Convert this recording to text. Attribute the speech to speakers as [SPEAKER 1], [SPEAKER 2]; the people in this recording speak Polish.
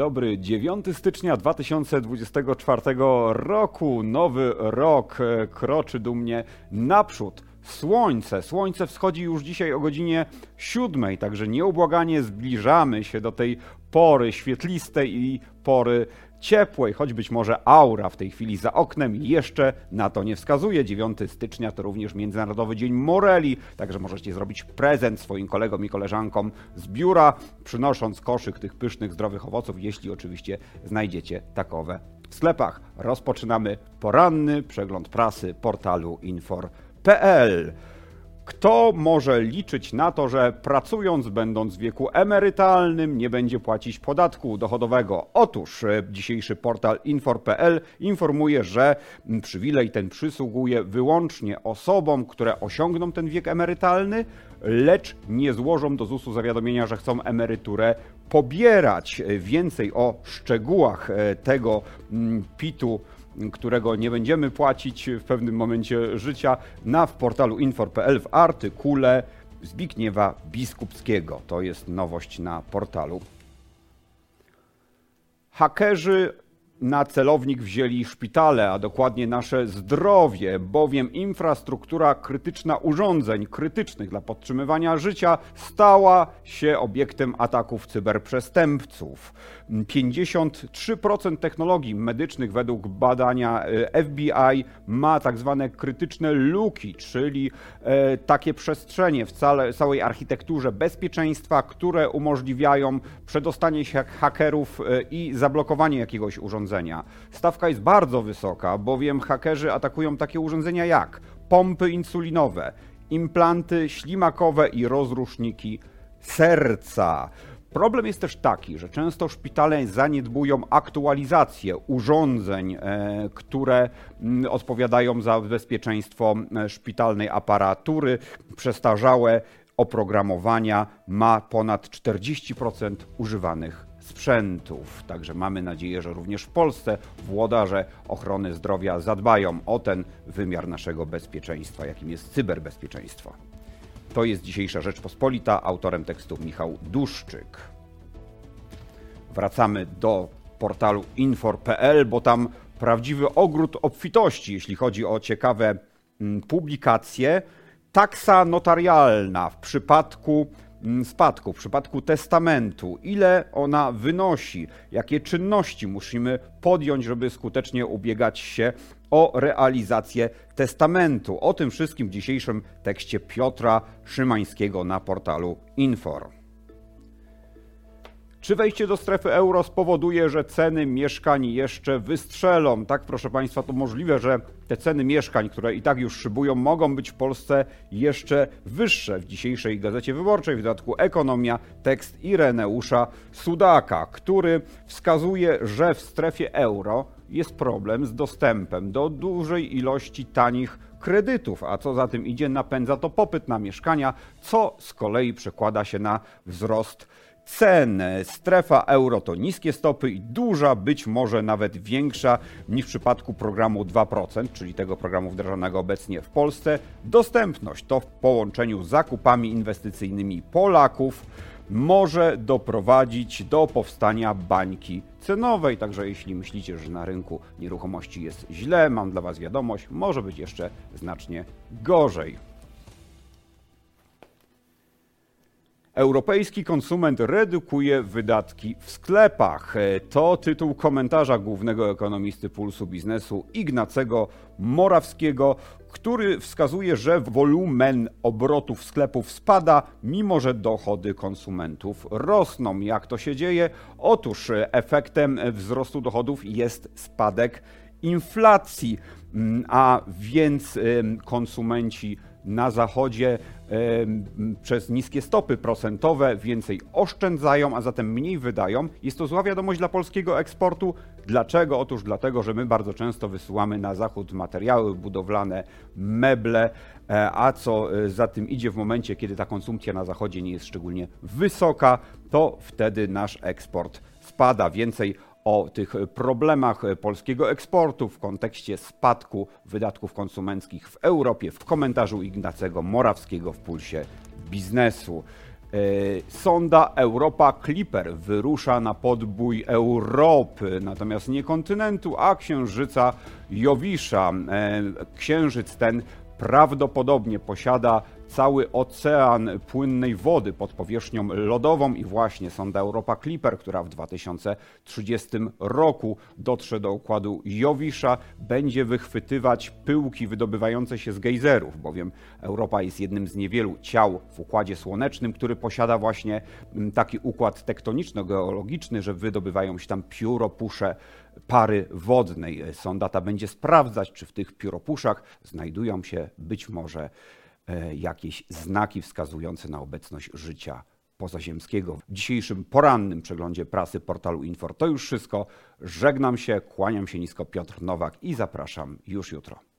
[SPEAKER 1] dobry. 9 stycznia 2024 roku. Nowy rok e, kroczy dumnie naprzód. Słońce. Słońce wschodzi już dzisiaj o godzinie 7, także nieubłaganie zbliżamy się do tej pory świetlistej i pory ciepłej, choć być może aura w tej chwili za oknem jeszcze na to nie wskazuje. 9 stycznia to również Międzynarodowy Dzień Moreli, także możecie zrobić prezent swoim kolegom i koleżankom z biura, przynosząc koszyk tych pysznych, zdrowych owoców, jeśli oczywiście znajdziecie takowe w sklepach. Rozpoczynamy poranny przegląd prasy portalu infor.pl. Kto może liczyć na to, że pracując, będąc w wieku emerytalnym, nie będzie płacić podatku dochodowego? Otóż e, dzisiejszy portal infor.pl informuje, że przywilej ten przysługuje wyłącznie osobom, które osiągną ten wiek emerytalny, lecz nie złożą do ZUS-u zawiadomienia, że chcą emeryturę pobierać. E, więcej o szczegółach e, tego PIT-u którego nie będziemy płacić w pewnym momencie życia, na w portalu infor.pl w artykule Zbigniewa Biskupskiego. To jest nowość na portalu. Hakerzy na celownik wzięli szpitale, a dokładnie nasze zdrowie, bowiem infrastruktura krytyczna urządzeń krytycznych dla podtrzymywania życia stała się obiektem ataków cyberprzestępców. 53% technologii medycznych według badania e, FBI ma tak zwane krytyczne luki, czyli e, takie przestrzenie w całej architekturze bezpieczeństwa, które umożliwiają przedostanie się hakerów e, i zablokowanie jakiegoś urządzenia. Stawka jest bardzo wysoka, bowiem hakerzy atakują takie urządzenia jak pompy insulinowe, implanty ślimakowe i rozruszniki serca. Problem jest też taki, że często szpitale zaniedbują aktualizację urządzeń, e, które mm, odpowiadają za bezpieczeństwo e, szpitalnej aparatury. Przestarzałe oprogramowania ma ponad 40% używanych sprzętów. Także mamy nadzieję, że również w Polsce włodarze ochrony zdrowia zadbają o ten wymiar naszego bezpieczeństwa, jakim jest cyberbezpieczeństwo. To jest dzisiejsza Rzeczpospolita, autorem tekstu Michał Duszczyk. Wracamy do portalu infor.pl, bo tam prawdziwy ogród obfitości, jeśli chodzi o ciekawe mm, publikacje. Taksa notarialna w przypadku spadku, w przypadku testamentu, ile ona wynosi, jakie czynności musimy podjąć, żeby skutecznie ubiegać się o realizację testamentu. O tym wszystkim w dzisiejszym tekście Piotra Szymańskiego na portalu Infor. Czy wejście do strefy euro spowoduje, że ceny mieszkań jeszcze wystrzelą? Tak, proszę Państwa, to możliwe, że te ceny mieszkań, które i tak już szybują, mogą być w Polsce jeszcze wyższe. W dzisiejszej Gazecie Wyborczej, w dodatku Ekonomia, tekst Ireneusza Sudaka, który wskazuje, że w strefie euro jest problem z dostępem do dużej ilości tanich kredytów, a co za tym idzie, napędza to popyt na mieszkania, co z kolei przekłada się na wzrost cen. Strefa euro to niskie stopy i duża, być może nawet większa niż w przypadku programu 2%, czyli tego programu wdrażanego obecnie w Polsce. Dostępność to w połączeniu z zakupami inwestycyjnymi Polaków może doprowadzić do powstania bańki cenowej. Także jeśli myślicie, że na rynku nieruchomości jest źle, mam dla Was wiadomość, może być jeszcze znacznie gorzej. Europejski konsument redukuje wydatki w sklepach. To tytuł komentarza głównego ekonomisty Pulsu Biznesu Ignacego Morawskiego, który wskazuje, że wolumen obrotów sklepów spada, mimo że dochody konsumentów rosną. Jak to się dzieje? Otóż efektem wzrostu dochodów jest spadek inflacji, a więc konsumenci na zachodzie przez niskie stopy procentowe więcej oszczędzają, a zatem mniej wydają. Jest to zła wiadomość dla polskiego eksportu. Dlaczego? Otóż dlatego, że my bardzo często wysyłamy na zachód materiały budowlane, meble, e, a co e, za tym idzie w momencie, kiedy ta konsumpcja na zachodzie nie jest szczególnie wysoka, to wtedy nasz eksport spada. Więcej o tych problemach polskiego eksportu w kontekście spadku wydatków konsumenckich w Europie w komentarzu Ignacego Morawskiego w Pulsie Biznesu. Sonda Europa Clipper wyrusza na podbój Europy, natomiast nie kontynentu, a księżyca Jowisza. E, księżyc ten prawdopodobnie posiada cały ocean płynnej wody pod powierzchnią lodową i właśnie sonda Europa Clipper, która w 2030 roku dotrze do układu Jowisza, będzie wychwytywać pyłki wydobywające się z gejzerów, bowiem Europa jest jednym z niewielu ciał w układzie słonecznym, który posiada właśnie mm, taki układ tektoniczno-geologiczny, że wydobywają się tam pióropusze pary wodnej. Sonda ta będzie sprawdzać, czy w tych pióropuszach znajdują się być może jakieś znaki wskazujące na obecność życia pozaziemskiego. W dzisiejszym porannym przeglądzie prasy portalu Infor to już wszystko. Żegnam się, kłaniam się nisko Piotr Nowak i zapraszam już jutro.